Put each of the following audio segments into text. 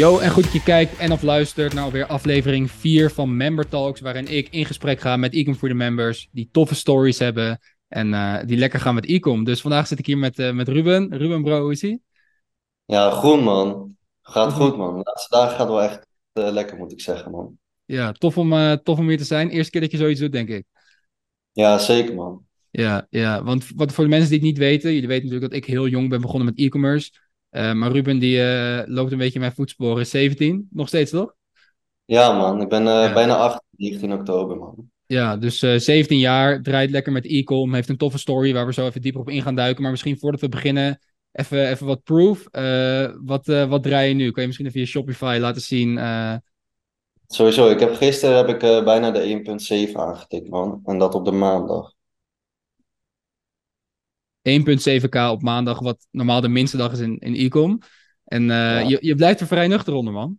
Yo, en goed dat je kijkt en of luistert naar alweer aflevering 4 van Member Talks, waarin ik in gesprek ga met Ecom voor de members, die toffe stories hebben en uh, die lekker gaan met Ecom. Dus vandaag zit ik hier met, uh, met Ruben. Ruben, bro, hoe is ie? Ja, goed man. Gaat goed man. De laatste dagen gaat wel echt uh, lekker, moet ik zeggen man. Ja, tof om, tof om hier te zijn. Eerste keer dat je zoiets doet, denk ik. Ja, zeker man. Ja, ja, want wat voor de mensen die het niet weten, jullie weten natuurlijk dat ik heel jong ben begonnen met e-commerce. Uh, maar Ruben die uh, loopt een beetje in mijn voetsporen. 17, nog steeds toch? Ja man, ik ben uh, ja. bijna 18, 19 oktober man. Ja, dus 17 jaar, draait lekker met e-com, heeft een toffe story waar we zo even dieper op in gaan duiken. Maar misschien voordat we beginnen, even, even wat proof. wat, wat draai je nu? Kan je misschien even je Shopify laten zien? Sowieso, ik heb, gisteren heb ik bijna de 1.7 aangetikt man. En dat op de maandag. 1,7k op maandag, wat normaal de minste dag is in, in e-com. En uh, ja. je, je blijft er vrij nuchter onder, man.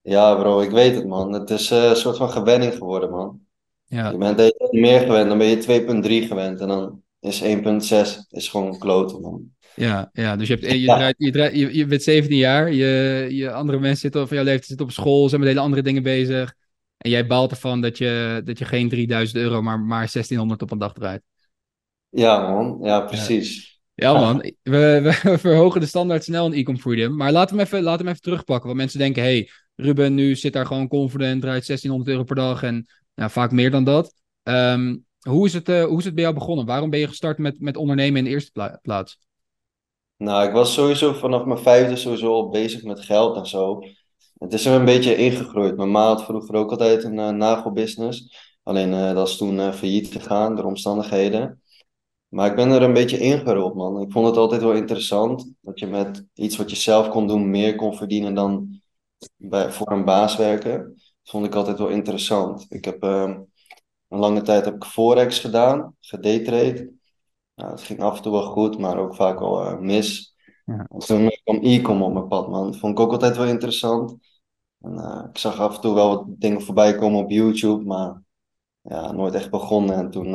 Ja, bro, ik weet het, man. Het is uh, een soort van gewenning geworden, man. Ja. Je bent niet meer gewend, dan ben je 2,3 gewend. En dan is 1,6 is gewoon kloten, man. Ja, ja, dus je, hebt, je, ja. Draait, je, draait, je, je bent 17 jaar, je, je andere mensen zitten van jouw leeftijd zitten op school, zijn met hele andere dingen bezig. En jij baalt ervan dat je, dat je geen 3000 euro, maar, maar 1600 op een dag draait. Ja, man. Ja, precies. Ja, man. We, we, verhogen de standaard snel in Ecom Freedom. Maar we hem even, we hem even terugpakken. Want mensen denken, hey, Ruben nu zit daar gewoon confident, draait 1600 euro per dag en ja, vaak meer dan dat. Um, hoe, is het, uh, hoe is het bij jou begonnen? Waarom ben je gestart met, met ondernemen in de eerste pla plaats? Nou, ik was sowieso vanaf mijn vijfde sowieso al bezig met geld en zo. Het is er een beetje ingegroeid. Mijn ma had vroeger ook altijd een uh, nagelbusiness. Alleen uh, dat is toen failliet gegaan door omstandigheden. Maar ik ben er een beetje ingerold, man. Ik vond het altijd wel interessant dat je met iets wat je zelf kon doen meer kon verdienen dan bij, voor een baas werken. Dat vond ik altijd wel interessant. Ik heb uh, een lange tijd heb ik Forex gedaan, gedaytrade. Nou, het ging af en toe wel goed, maar ook vaak wel uh, mis. Ja. En toen kwam e-com op mijn pad, man. Dat vond ik ook altijd wel interessant. En, uh, ik zag af en toe wel wat dingen voorbij komen op YouTube, maar ja, nooit echt begonnen. En toen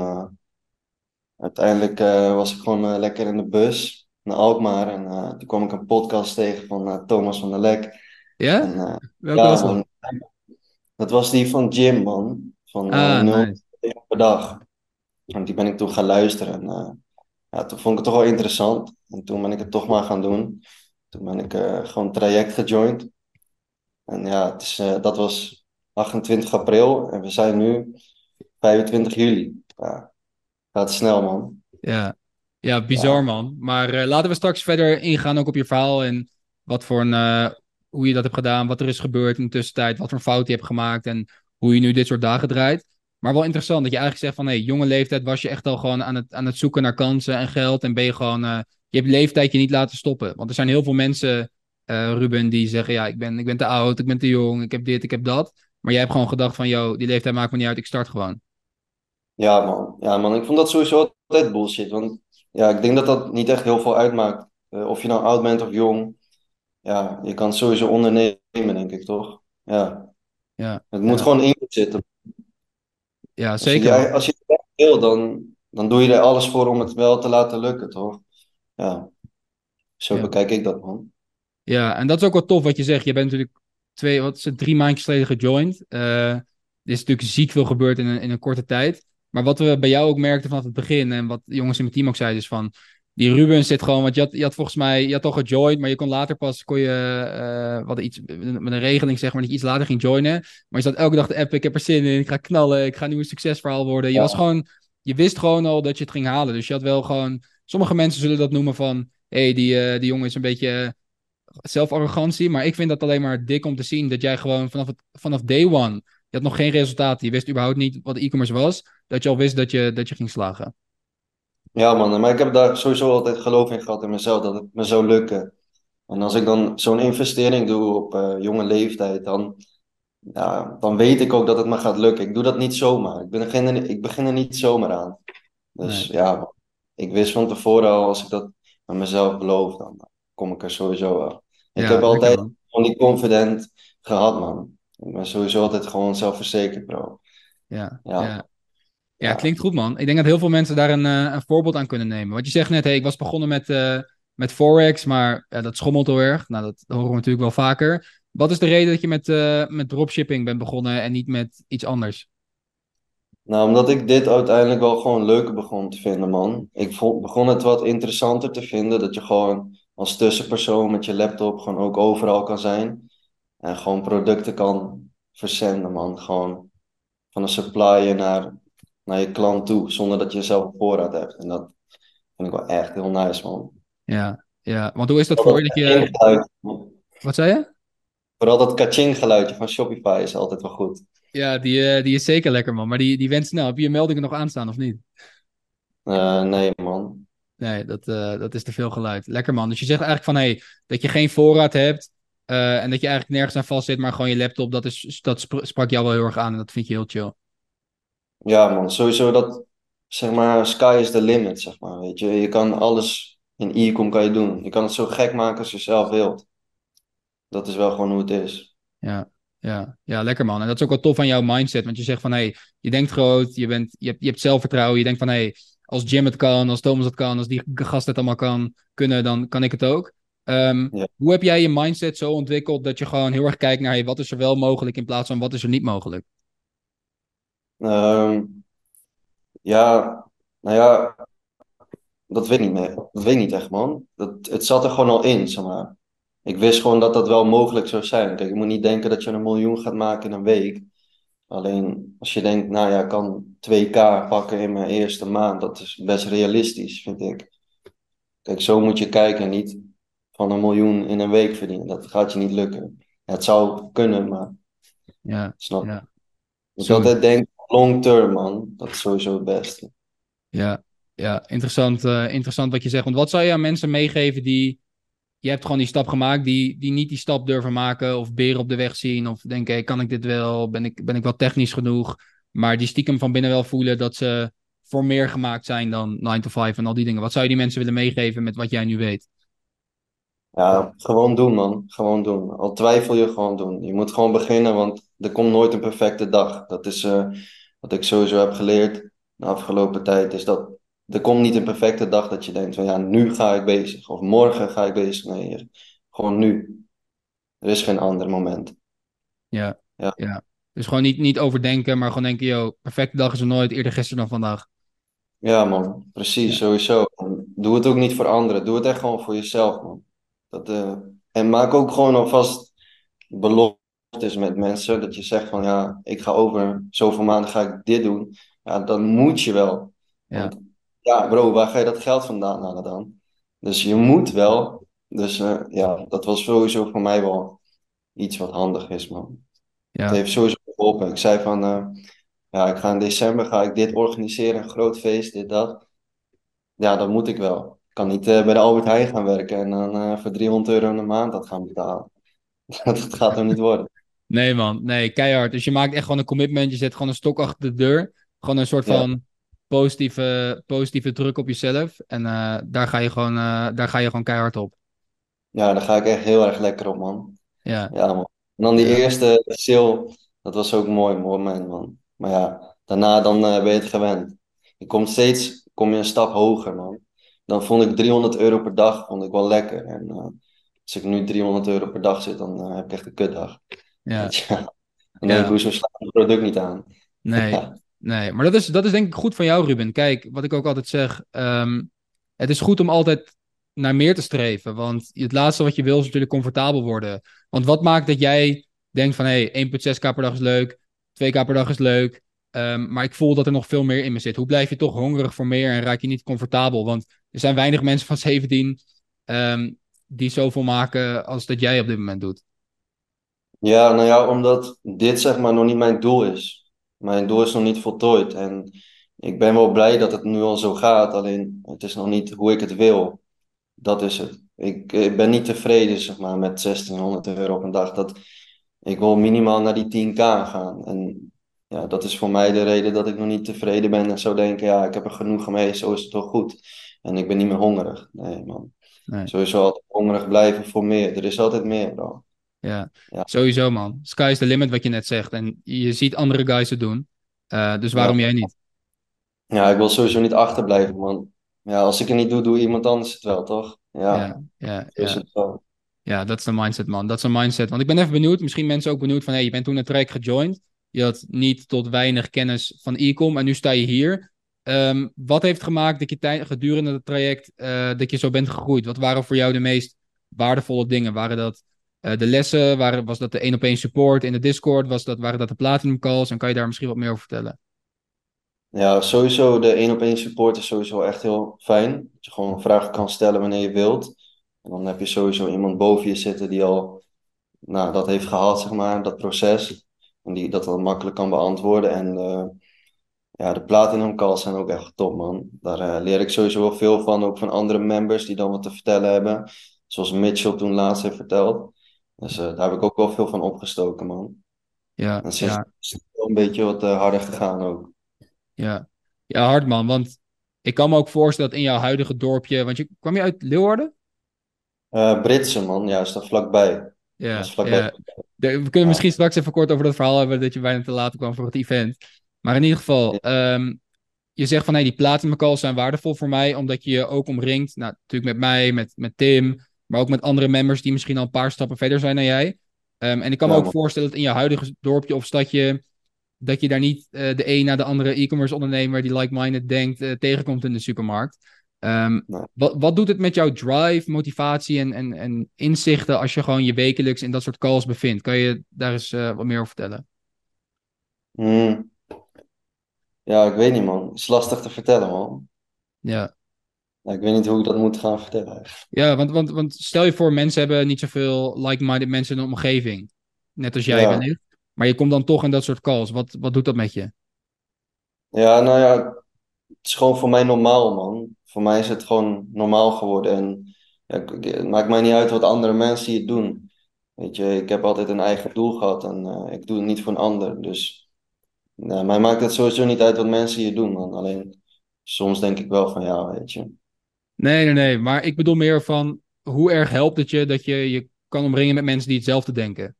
uiteindelijk uh, was ik gewoon uh, lekker in de bus naar Alkmaar. En uh, toen kwam ik een podcast tegen van Thomas van der Lek. Ja? En, Welke ja, was dat? Dat was die van Jim, man. Van ah, 0 nice. per dag. En die ben ik toen gaan luisteren. En ja, toen vond ik het toch wel interessant. En toen ben ik het toch maar gaan doen. Toen ben ik gewoon traject gejoind. En ja, het is, dat was 28 april en we zijn nu 25 juli. Ja, Gaat snel, man. Ja, ja bizar, ja. man. Maar uh, laten we straks verder ingaan ook op je verhaal en wat voor een, uh, hoe je dat hebt gedaan, wat er is gebeurd in de tussentijd, wat voor fout je hebt gemaakt en hoe je nu dit soort dagen draait. Maar wel interessant dat je eigenlijk zegt van, hé, hey, jonge leeftijd was je echt al gewoon aan het, aan het zoeken naar kansen en geld en ben je gewoon, uh, je hebt leeftijd je niet laten stoppen. Want er zijn heel veel mensen, Ruben, die zeggen, ja, ik ben, ik ben te oud, ik ben te jong, ik heb dit, ik heb dat. Maar jij hebt gewoon gedacht van, yo, die leeftijd maakt me niet uit, ik start gewoon. Ja, man. Ja, man. Ik vond dat sowieso altijd bullshit. Want ja, ik denk dat dat niet echt heel veel uitmaakt. Uh, of je nou oud bent of jong. Ja, je kan sowieso ondernemen, denk ik, toch? Ja. Ja. Het moet ja. gewoon in zitten. Ja, zeker. Als je, als je het wil, dan, dan doe je er alles voor om het wel te laten lukken, toch? Ja. Zo Ja. bekijk ik dat, man. Ja, en dat is ook wel tof wat je zegt. Je bent natuurlijk twee, wat is het, drie maandjes geleden gejoind. Eh, er is natuurlijk ziek veel gebeurd in een, in een korte tijd. Maar wat we bij jou ook merkten vanaf het begin en wat de jongens in mijn team ook zeiden, is van die Ruben zit gewoon, want je had, je had volgens mij, je had toch gejoined, maar je kon later pas, kon je, uh, wat iets, met een regeling zeg maar, dat je iets later ging joinen. Maar je zat elke dag te appen, ik heb er zin in, ik ga knallen, ik ga nu een succesverhaal worden. Je Ja. was gewoon, je wist gewoon al dat je het ging halen. Dus je had wel gewoon, sommige mensen zullen dat noemen van, hé, hey, die, uh, die jongen is een beetje uh, zelfarrogantie. Maar ik vind dat alleen maar dik om te zien dat jij gewoon vanaf, het, vanaf day one, had nog geen resultaten, je wist überhaupt niet wat e-commerce was, dat je al wist dat je, dat je ging slagen. Ja, man. Maar ik heb daar sowieso altijd geloof in gehad in mezelf, dat het me zou lukken. En als ik dan zo'n investering doe op uh, jonge leeftijd, dan, ja, dan weet ik ook dat het me gaat lukken. Ik doe dat niet zomaar. Ik begin er, ik begin er niet zomaar aan. Dus Nee. ja, ik wist van tevoren al, als ik dat met mezelf beloof, dan kom ik er sowieso wel. Ik Ja, heb altijd man. die confident gehad, man. Ik ben sowieso altijd gewoon zelfverzekerd, bro. Ja, Ja. ja. Ja, klinkt goed, man. Ik denk dat heel veel mensen daar een, eh, een voorbeeld aan kunnen nemen. Want je zegt net, hey, ik was begonnen met, eh, met Forex, maar ja, dat schommelt heel erg. Nou, dat, horen we natuurlijk wel vaker. Wat is de reden dat je met, eh, met dropshipping bent begonnen en niet met iets anders? Nou, omdat ik dit uiteindelijk wel gewoon leuker begon te vinden, man. Ik vond, begon het wat interessanter te vinden dat je gewoon als tussenpersoon met je laptop gewoon ook overal kan zijn. En gewoon producten kan verzenden, man. Gewoon van een supplier naar, naar je klant toe, zonder dat je zelf een voorraad hebt. En dat vind ik wel echt heel nice, man. Ja, ja. Want hoe is dat voor je? Dat je... Wat zei je? Vooral dat kaching geluidje van Shopify is altijd wel goed. Ja, die, eh, die is zeker lekker, man. Maar die, die went snel. Heb je je meldingen nog aanstaan of niet? Eh, nee, man. Nee, dat, eh, dat is te veel geluid. Lekker, man. Dus je zegt eigenlijk van, hey, dat je geen voorraad hebt eh, en dat je eigenlijk nergens aan vast zit, maar gewoon je laptop, dat, is, dat spra- sprak jou wel heel erg aan en dat vind je heel chill. Ja, man. Sowieso dat, zeg maar, sky is the limit, zeg maar. Weet je, je kan alles in e-com kan je doen. Je kan het zo gek maken als je zelf wilt. Dat is wel gewoon hoe het is. Ja, ja, ja, lekker, man. En dat is ook wel tof aan jouw mindset, want je zegt van, hey, je denkt groot, je, bent, je, hebt, je hebt zelfvertrouwen, je denkt van, hey, als Jim het kan, als Thomas het kan, als die gast het allemaal kan, kunnen, dan kan ik het ook. Ehm, Ja. Hoe heb jij je mindset zo ontwikkeld dat je gewoon heel erg kijkt naar hey, wat is er wel mogelijk in plaats van wat is er niet mogelijk? Ehm, ja, nou ja, dat weet ik niet meer. Dat weet ik niet echt, man. Dat, het zat er gewoon al in, zeg maar. Ik wist gewoon dat dat wel mogelijk zou zijn. Kijk, je moet niet denken dat je een miljoen gaat maken in een week. Alleen als je denkt, nou ja, ik kan 2k pakken in mijn eerste maand, dat is best realistisch, vind ik. Kijk, zo moet je kijken, niet van een miljoen in een week verdienen. Dat gaat je niet lukken. Ja, het zou kunnen, maar Ja, snap je? ja. Dus altijd denk long term, man. Dat is sowieso het beste. Ja, ja interessant, eh, interessant wat je zegt. Want wat zou je aan mensen meegeven die... Je hebt gewoon die stap gemaakt, die, die niet die stap durven maken... of beren op de weg zien, of denken... Hey, kan ik dit wel? Ben ik, ben ik wel technisch genoeg? Maar die stiekem van binnen wel voelen dat ze voor meer gemaakt zijn dan 9 to 5 en al die dingen. Wat zou je die mensen willen meegeven met wat jij nu weet? Ja, gewoon doen, man. Gewoon doen. Al twijfel je, gewoon doen. Je moet gewoon beginnen, want er komt nooit een perfecte dag. Dat is eh, wat ik sowieso heb geleerd de afgelopen tijd. Is dat er komt niet een perfecte dag dat je denkt van ja, nu ga ik bezig. Of morgen ga ik bezig. Nee, gewoon nu. Er is geen ander moment. Ja, Ja. ja. Dus gewoon niet, niet overdenken, maar gewoon denken... Yo, perfecte dag is er nooit, eerder gisteren dan vandaag. Ja, man. Precies, Ja. sowieso. Doe het ook niet voor anderen. Doe het echt gewoon voor jezelf, man. Dat, eh, En maak ook gewoon alvast beloftes met mensen. Dat je zegt van ja, ik ga over zoveel maanden ga ik dit doen. Ja, dan moet je wel. Ja. Want ja, bro, waar ga je dat geld vandaan halen dan? Dus je moet wel. Dus eh, ja, dat was sowieso voor mij wel iets wat handig is, man. Het Ja, heeft sowieso geholpen. Ik zei van, eh, ja, ik ga in december ga ik dit organiseren, een groot feest, dit, dat. Ja, dat moet ik wel. Ik kan niet eh, bij de Albert Heijn gaan werken en dan eh, voor 300 euro in de maand dat gaan betalen. Dat gaat er niet worden. nee man, nee, keihard. Dus je maakt echt gewoon een commitment, je zet gewoon een stok achter de deur. Gewoon een soort Ja. van positieve, positieve druk op jezelf. En eh, daar, ga je gewoon, daar ga je gewoon keihard op. Ja, daar ga ik echt heel erg lekker op, man. Ja, Ja, man. En dan die Ja. eerste sale, dat was ook een mooi moment, man. Maar ja, daarna dan ben je het gewend. Je komt steeds, kom je een stap hoger, man. Dan vond ik 300 euro per dag, vond ik wel lekker. En eh, als ik nu 300 euro per dag zit, dan eh, heb ik echt een kutdag. ja, Weet je. Dan Ja. hoezo slaat het product niet aan? nee, Ja. nee. Maar dat is, dat is denk ik goed van jou, Ruben. Kijk, wat ik ook altijd zeg, ehm, het is goed om altijd naar meer te streven. Want het laatste wat je wil is natuurlijk comfortabel worden. Want wat maakt dat jij denkt van, hé, hey, 1,6k per dag is leuk, 2k per dag is leuk, ehm, maar ik voel dat er nog veel meer in me zit. Hoe blijf je toch hongerig voor meer en raak je niet comfortabel? Want er zijn weinig mensen van 17 ehm, die zoveel maken als dat jij op dit moment doet. Ja, nou ja, omdat dit zeg maar nog niet mijn doel is. Mijn doel is nog niet voltooid. En ik ben wel blij dat het nu al zo gaat, alleen het is nog niet hoe ik het wil. Dat is het. Ik, ik ben niet tevreden zeg maar, met 1600 euro op een dag. Dat, ik wil minimaal naar die 10k gaan. En ja, dat is voor mij de reden dat ik nog niet tevreden ben en zou denken, ja, ik heb er genoeg mee, zo is het toch goed. En ik ben niet meer hongerig. Nee, man. Nee. Sowieso altijd hongerig blijven voor meer. Er is altijd meer, bro. Ja, Ja. sowieso man. Sky is the limit wat je net zegt. En je ziet andere guys het doen. Eh, dus waarom jij niet? Ja, ik wil sowieso niet achterblijven, man. Ja, als ik het niet doe, doe iemand anders het wel, toch? Ja, Ja, ja, zo is ja. het wel. Ja, dat is de mindset, man. Dat is een mindset. Want ik ben even benieuwd, misschien mensen ook benieuwd van, hey, je bent toen het traject gejoind. Je had niet tot weinig kennis van e-com en nu sta je hier. Ehm, wat heeft gemaakt dat je gedurende het traject, eh, dat je zo bent gegroeid? Wat waren voor jou de meest waardevolle dingen? Waren dat eh, de lessen? Waren, was dat de één op één support in de Discord? Was dat, waren dat de platinum calls? En kan je daar misschien wat meer over vertellen? Ja, sowieso de één op één support is sowieso echt heel fijn. Dat je gewoon vragen kan stellen wanneer je wilt. En dan heb je sowieso iemand boven je zitten die al nou, dat heeft gehad, zeg maar, dat proces. En die dat dan makkelijk kan beantwoorden. En eh, ja, de platinum calls zijn ook echt top, man. Daar eh, leer ik sowieso wel veel van, ook van andere members die dan wat te vertellen hebben. Zoals Mitchell toen laatst heeft verteld. Dus eh, daar heb ik ook wel veel van opgestoken, man. Ja, En sinds ja, is het wel een beetje wat eh, harder gegaan ook. ja. Ja, hard man. Want ik kan me ook voorstellen dat in jouw huidige dorpje, want je kwam je uit Leeuwarden? Eh Britse, man, ja, is dat vlakbij. Dat Ja, is vlakbij. ja. We kunnen Ja, misschien straks even kort over dat verhaal hebben dat je bijna te laat kwam voor het event. Maar in ieder geval, ehm, je zegt van hey, die platinum calls zijn waardevol voor mij, omdat je je ook omringt, nou, natuurlijk met mij, met, met Tim, maar ook met andere members die misschien al een paar stappen verder zijn dan jij. Ehm, en ik kan me ja, ook voorstellen dat in je huidige dorpje of stadje, dat je daar niet eh, de een na de andere e-commerce ondernemer die like-minded denkt eh, tegenkomt in de supermarkt. Ehm, wat, wat doet het met jouw drive, motivatie en, en, en inzichten als je gewoon je wekelijks in dat soort calls bevindt? Kan je daar eens eh, wat meer over vertellen? Hmm. Ja, ik weet niet, man. Het is lastig te vertellen, man. Ja, Ja, ik weet niet hoe ik dat moet gaan vertellen. eigenlijk. ja want, want, want stel je voor, mensen hebben niet zoveel like-minded mensen in de omgeving. Net als jij Ja. wellicht. Maar je komt dan toch in dat soort calls. Wat, wat doet dat met je? Ja, nou ja, het is gewoon voor mij normaal, man. Voor mij is het gewoon normaal geworden. En ja, het maakt mij niet uit wat andere mensen hier doen. Weet je, ik heb altijd een eigen doel gehad en eh, ik doe het niet voor een ander. Dus nee, mij maakt het sowieso niet uit wat mensen hier doen, man. Alleen soms denk ik wel van ja, weet je. Nee, nee, nee. Maar ik bedoel meer van, hoe erg helpt het je dat je je kan omringen met mensen die hetzelfde denken?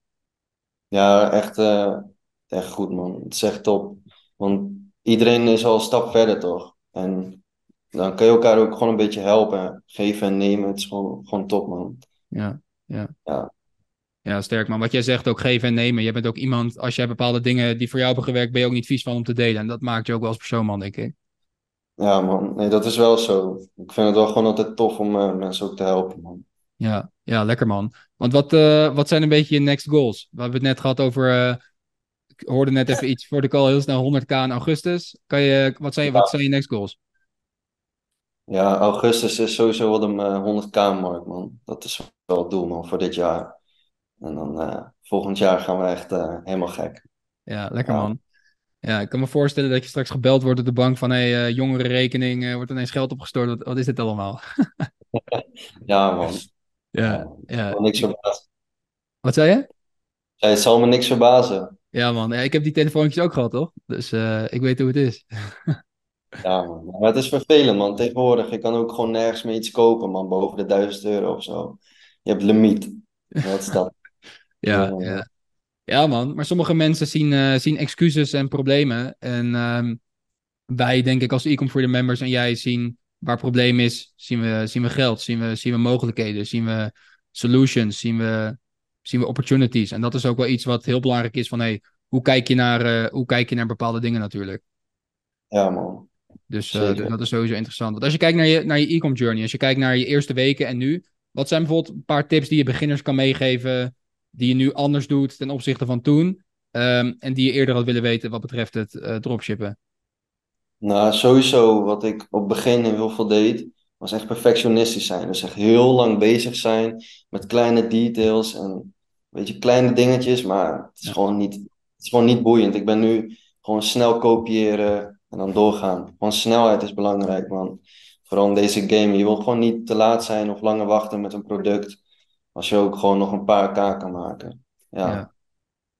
Ja, echt, eh, echt goed, man. Het is echt top. Want iedereen is al een stap verder, toch? En dan kun je elkaar ook gewoon een beetje helpen. Geven en nemen. Het is gewoon, gewoon top, man. Ja, ja. Ja, Ja, sterk man. Wat jij zegt, ook geven en nemen. Je bent ook iemand, als jij bepaalde dingen die voor jou hebben gewerkt, ben je ook niet vies van om te delen. En dat maakt je ook wel als persoon, man, denk ik. ja, man. Nee, dat is wel zo. Ik vind het wel gewoon altijd tof om eh, mensen ook te helpen, man. Ja, ja, lekker man. Want wat, eh, wat zijn een beetje je next goals? We hebben het net gehad over, eh, ik hoorde net even iets voor de call, heel snel 100k in augustus. Kan je, wat zijn, wat zijn je next goals? Ja, augustus is sowieso wel de eh, 100k-markt, man. Dat is wel het doel, man, voor dit jaar. En dan eh, volgend jaar gaan we echt eh, helemaal gek. Ja, lekker Ja, man. Ja, ik kan me voorstellen dat je straks gebeld wordt door de bank van, hé, hey, jongerenrekening, eh, wordt ineens geld opgestort. Wat, wat is dit allemaal? ja man. Ja, Ja, ja. niks verbazen. Wat zei je? Ja, het zal me niks verbazen. Ja, man. Ja, ik heb die telefoontjes ook gehad, toch? Dus eh, ik weet hoe het is. Ja, man. Maar het is vervelend, man. Tegenwoordig, je kan ook gewoon nergens meer iets kopen, man. Boven de 1000 euro of zo. Je hebt limiet. Wat is dat? Ja, Ja, ja. Ja, man. Maar sommige mensen zien, eh, zien excuses en problemen. En ehm, wij, denk ik, als e-com for the members en jij zien waar het probleem is, zien we, zien we geld, zien we, zien we mogelijkheden, zien we solutions, zien we, zien we opportunities. En dat is ook wel iets wat heel belangrijk is van, hey, hoe kijk je naar, eh, hoe kijk je naar bepaalde dingen natuurlijk. ja, man. Dus, eh, dat is sowieso interessant. Want als je kijkt naar je, naar je e-com journey, als je kijkt naar je eerste weken en nu, wat zijn bijvoorbeeld een paar tips die je beginners kan meegeven, die je nu anders doet ten opzichte van toen, ehm, en die je eerder had willen weten wat betreft het eh, dropshippen? Nou, sowieso wat ik op het begin heel veel deed, was echt perfectionistisch zijn. Dus echt heel lang bezig zijn met kleine details en weet je, kleine dingetjes, maar het is Ja, gewoon niet, het is gewoon niet boeiend. Ik ben nu gewoon snel kopiëren en dan doorgaan. Gewoon snelheid is belangrijk, man. Vooral in deze game. Je wil gewoon niet te laat zijn of langer wachten met een product, als je ook gewoon nog een paar k kan maken. Ja,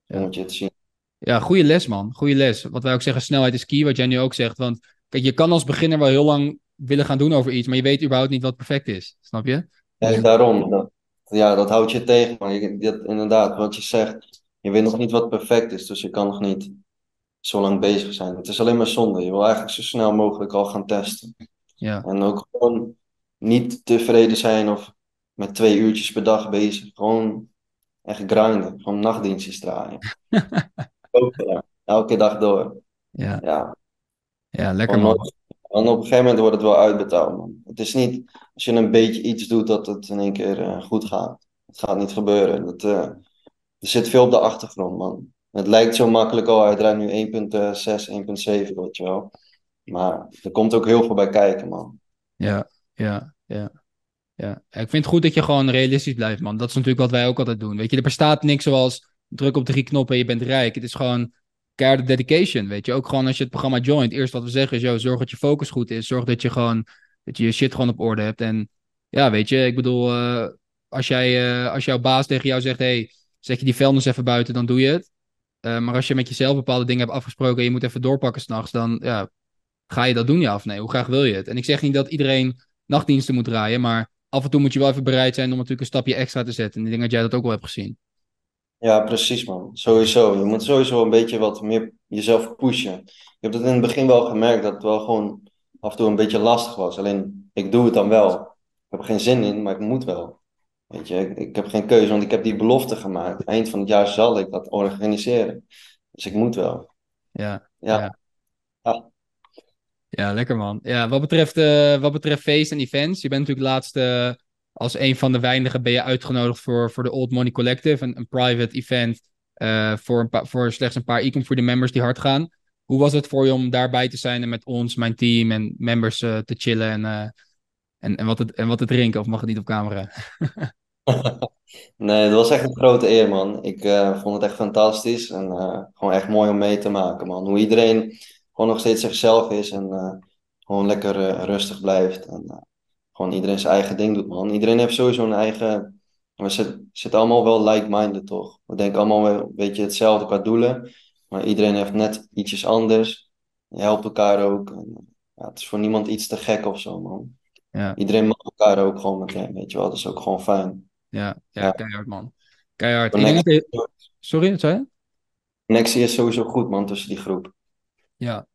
ja, moet je het zien. Ja, goede les, man. Goede les. Wat wij ook zeggen, snelheid is key, wat jij nu ook zegt. Want kijk, je kan als beginner wel heel lang willen gaan doen over iets, maar je weet überhaupt niet wat perfect is. Snap je? Dus Ja, daarom. Dat, ja, dat houdt je tegen. Maar je, dat, inderdaad, wat je zegt, je weet nog niet wat perfect is, dus je kan nog niet zo lang bezig zijn. Het is alleen maar zonde. Je wil eigenlijk zo snel mogelijk al gaan testen. Ja, En ook gewoon niet tevreden zijn of met twee uurtjes per dag bezig. Gewoon echt grinden. Gewoon nachtdienstjes draaien. Ook. Elke dag door. ja, Ja, ja, lekker man. En op een gegeven moment wordt het wel uitbetaald, man. Het is niet als je een beetje iets doet dat het in één keer eh, goed gaat. Het gaat niet gebeuren. Dat, eh, er zit veel op de achtergrond, man. Het lijkt zo makkelijk, oh, hij draait nu 1.6, 1.7, weet je wel. Maar er komt ook heel veel bij kijken, man. Ja, ja, ja. Ja, ik vind het goed dat je gewoon realistisch blijft, man. Dat is natuurlijk wat wij ook altijd doen. Weet je, er bestaat niks zoals druk op drie knoppen en je bent rijk. Het is gewoon keiharde dedication, weet je. Ook gewoon als je het programma joint. Eerst wat we zeggen is, yo, zorg dat je focus goed is. Zorg dat je gewoon, dat je je shit gewoon op orde hebt. En ja, weet je, ik bedoel, eh, als, jij, eh, als jouw baas tegen jou zegt, hey, zet je die vuilnis even buiten, dan doe je het. Eh, maar als je met jezelf bepaalde dingen hebt afgesproken en je moet even doorpakken s'nachts, dan ja, ga je dat doen, ja of nee? Hoe graag wil je het? En ik zeg niet dat iedereen nachtdiensten moet draaien, maar af en toe moet je wel even bereid zijn om natuurlijk een stapje extra te zetten. En ik denk dat jij dat ook wel hebt gezien. Ja, precies, man. Sowieso. Je moet sowieso een beetje wat meer jezelf pushen. Ik heb dat in het begin wel gemerkt dat het wel gewoon af en toe een beetje lastig was. Alleen, ik doe het dan wel. Ik heb er geen zin in, maar ik moet wel. Weet je, ik, ik heb geen keuze, want ik heb die belofte gemaakt. Eind van het jaar zal ik dat organiseren. Dus ik moet wel. Ja, Ja, ja. ja. Ja, lekker man. Ja, wat betreft, eh, wat betreft feest en events, je bent natuurlijk laatst eh, als een van de weinigen ben je uitgenodigd voor, voor de Old Money Collective, een, een private event eh, voor, een voor slechts een paar Ecom Freedom members die hard gaan. Hoe was het voor je om daarbij te zijn en met ons, mijn team en members te chillen en, en, en, wat te, en wat te drinken? Of mag het niet op camera? Nee, dat was echt een grote eer, man. Ik vond het echt fantastisch en gewoon echt mooi om mee te maken, man. Hoe iedereen gewoon nog steeds zichzelf is en eh, gewoon lekker eh, rustig blijft. En eh, gewoon iedereen zijn eigen ding doet, man. Iedereen heeft sowieso een eigen... We zitten, zitten allemaal wel like-minded, toch? We denken allemaal wel een beetje hetzelfde qua doelen, maar iedereen heeft net ietsjes anders. Je helpt elkaar ook. En, ja, het is voor niemand iets te gek of zo, man. Ja, Iedereen mag elkaar ook gewoon meteen, weet je wel. Dat is ook gewoon fijn. ja, ja, Ja. keihard man. Keihard. Connectie, je- Sorry, wat zei je? connectie is sowieso goed, man, tussen die groep. Ja,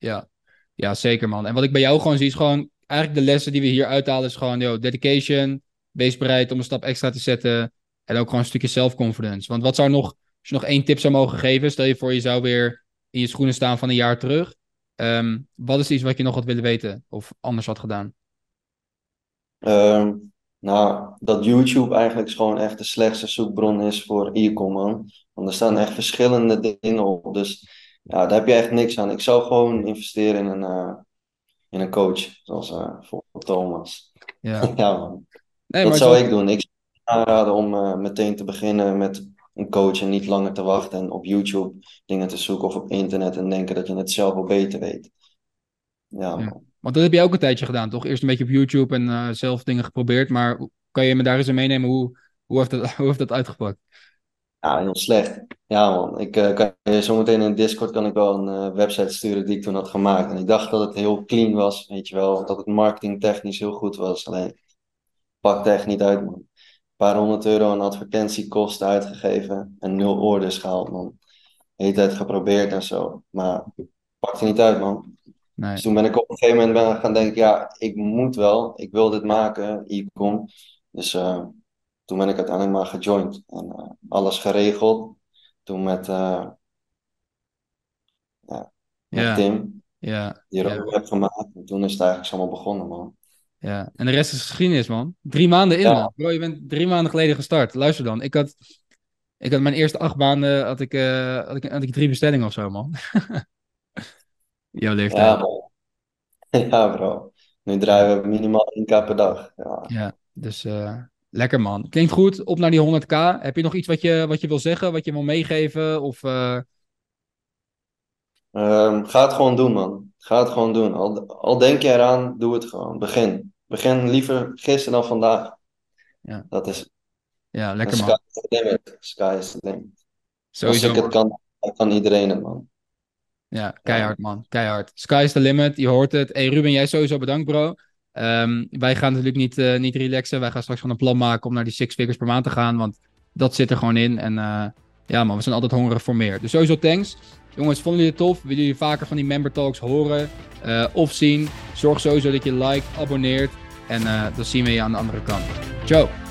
ja, ja, zeker man. En wat ik bij jou gewoon zie is gewoon, eigenlijk de lessen die we hier uithalen is gewoon, yo, dedication, wees bereid om een stap extra te zetten en ook gewoon een stukje self-confidence. Want wat zou nog, als je nog één tip zou mogen geven, stel je voor je zou weer in je schoenen staan van een jaar terug, Ehm, wat is iets wat je nog had willen weten of anders had gedaan? Ehm, nou, dat YouTube eigenlijk gewoon echt de slechtste zoekbron is voor e-com, man. Want er staan echt verschillende dingen op. Dus ja, daar heb je echt niks aan. Ik zou gewoon investeren in een, eh, in een coach, zoals eh bijvoorbeeld Thomas. Ja, Ja, man. nee, Dat zou zo- ik doen. Ik zou aanraden om eh, meteen te beginnen met een coach en niet langer te wachten en op YouTube dingen te zoeken of op internet en denken dat je het zelf wel beter weet. Ja, Ja. man. Want dat heb je ook een tijdje gedaan, toch? Eerst een beetje op YouTube en zelf dingen geprobeerd, maar kan je me daar eens in meenemen? Hoe, hoe, heeft dat, hoe heeft dat uitgepakt? Ja, heel slecht. Ja, man. Ik eh, kan je zometeen in Discord kan ik wel een eh, website sturen die ik toen had gemaakt. En ik dacht dat het heel clean was, weet je wel. Dat het marketingtechnisch heel goed was. Alleen, het pakte echt niet uit, man. Een paar honderd euro aan advertentiekosten uitgegeven en nul orders gehaald, man. De hele tijd geprobeerd en zo. Maar pakte niet uit, man. Nee. Dus toen ben ik op een gegeven moment ben gaan denken, ja, ik moet wel. Ik wil dit maken, e-com. Dus eh, toen ben ik uiteindelijk maar gejoind. En eh, alles geregeld. Toen met, eh, met Ja, Tim, ja, die ja, roadmap gemaakt. En toen is het eigenlijk allemaal begonnen, man. ja. En de rest is geschiedenis, man. Drie maanden in, Ja. man. Bro, je bent drie maanden geleden gestart. Luister dan. Ik had, ik had mijn eerste acht maanden, had ik, eh, had ik, had ik drie bestellingen of zo, man. Jouw leeftijd. Ja, man. Ja, bro. Nu draaien we minimaal 1k per dag. Ja. Ja, dus lekker man. Klinkt goed. Op naar die 100k. Heb je nog iets wat je, wat je wil zeggen, wat je wil meegeven? Of eh, Ehm, ga het gewoon doen, man. Ga het gewoon doen. Al, al denk je eraan, doe het gewoon. Begin. Begin liever gisteren dan vandaag. Ja. Dat is ja, lekker sky man. is the limit. Sky is the limit. Als Sowieso ik het man. kan, kan iedereen het, man. Ja, keihard man. Keihard. Sky is the limit. Je hoort het. Hey Ruben, jij sowieso bedankt bro. Ehm, wij gaan natuurlijk niet, eh, niet relaxen. Wij gaan straks gewoon een plan maken om naar die six figures per maand te gaan. Want dat zit er gewoon in. En eh, Ja man, we zijn altijd hongerig voor meer. Dus sowieso thanks. Jongens, vonden jullie het tof? Willen jullie vaker van die member talks horen uh, of zien? Zorg sowieso dat je like, abonneert. En dan zien we je aan de andere kant. Ciao!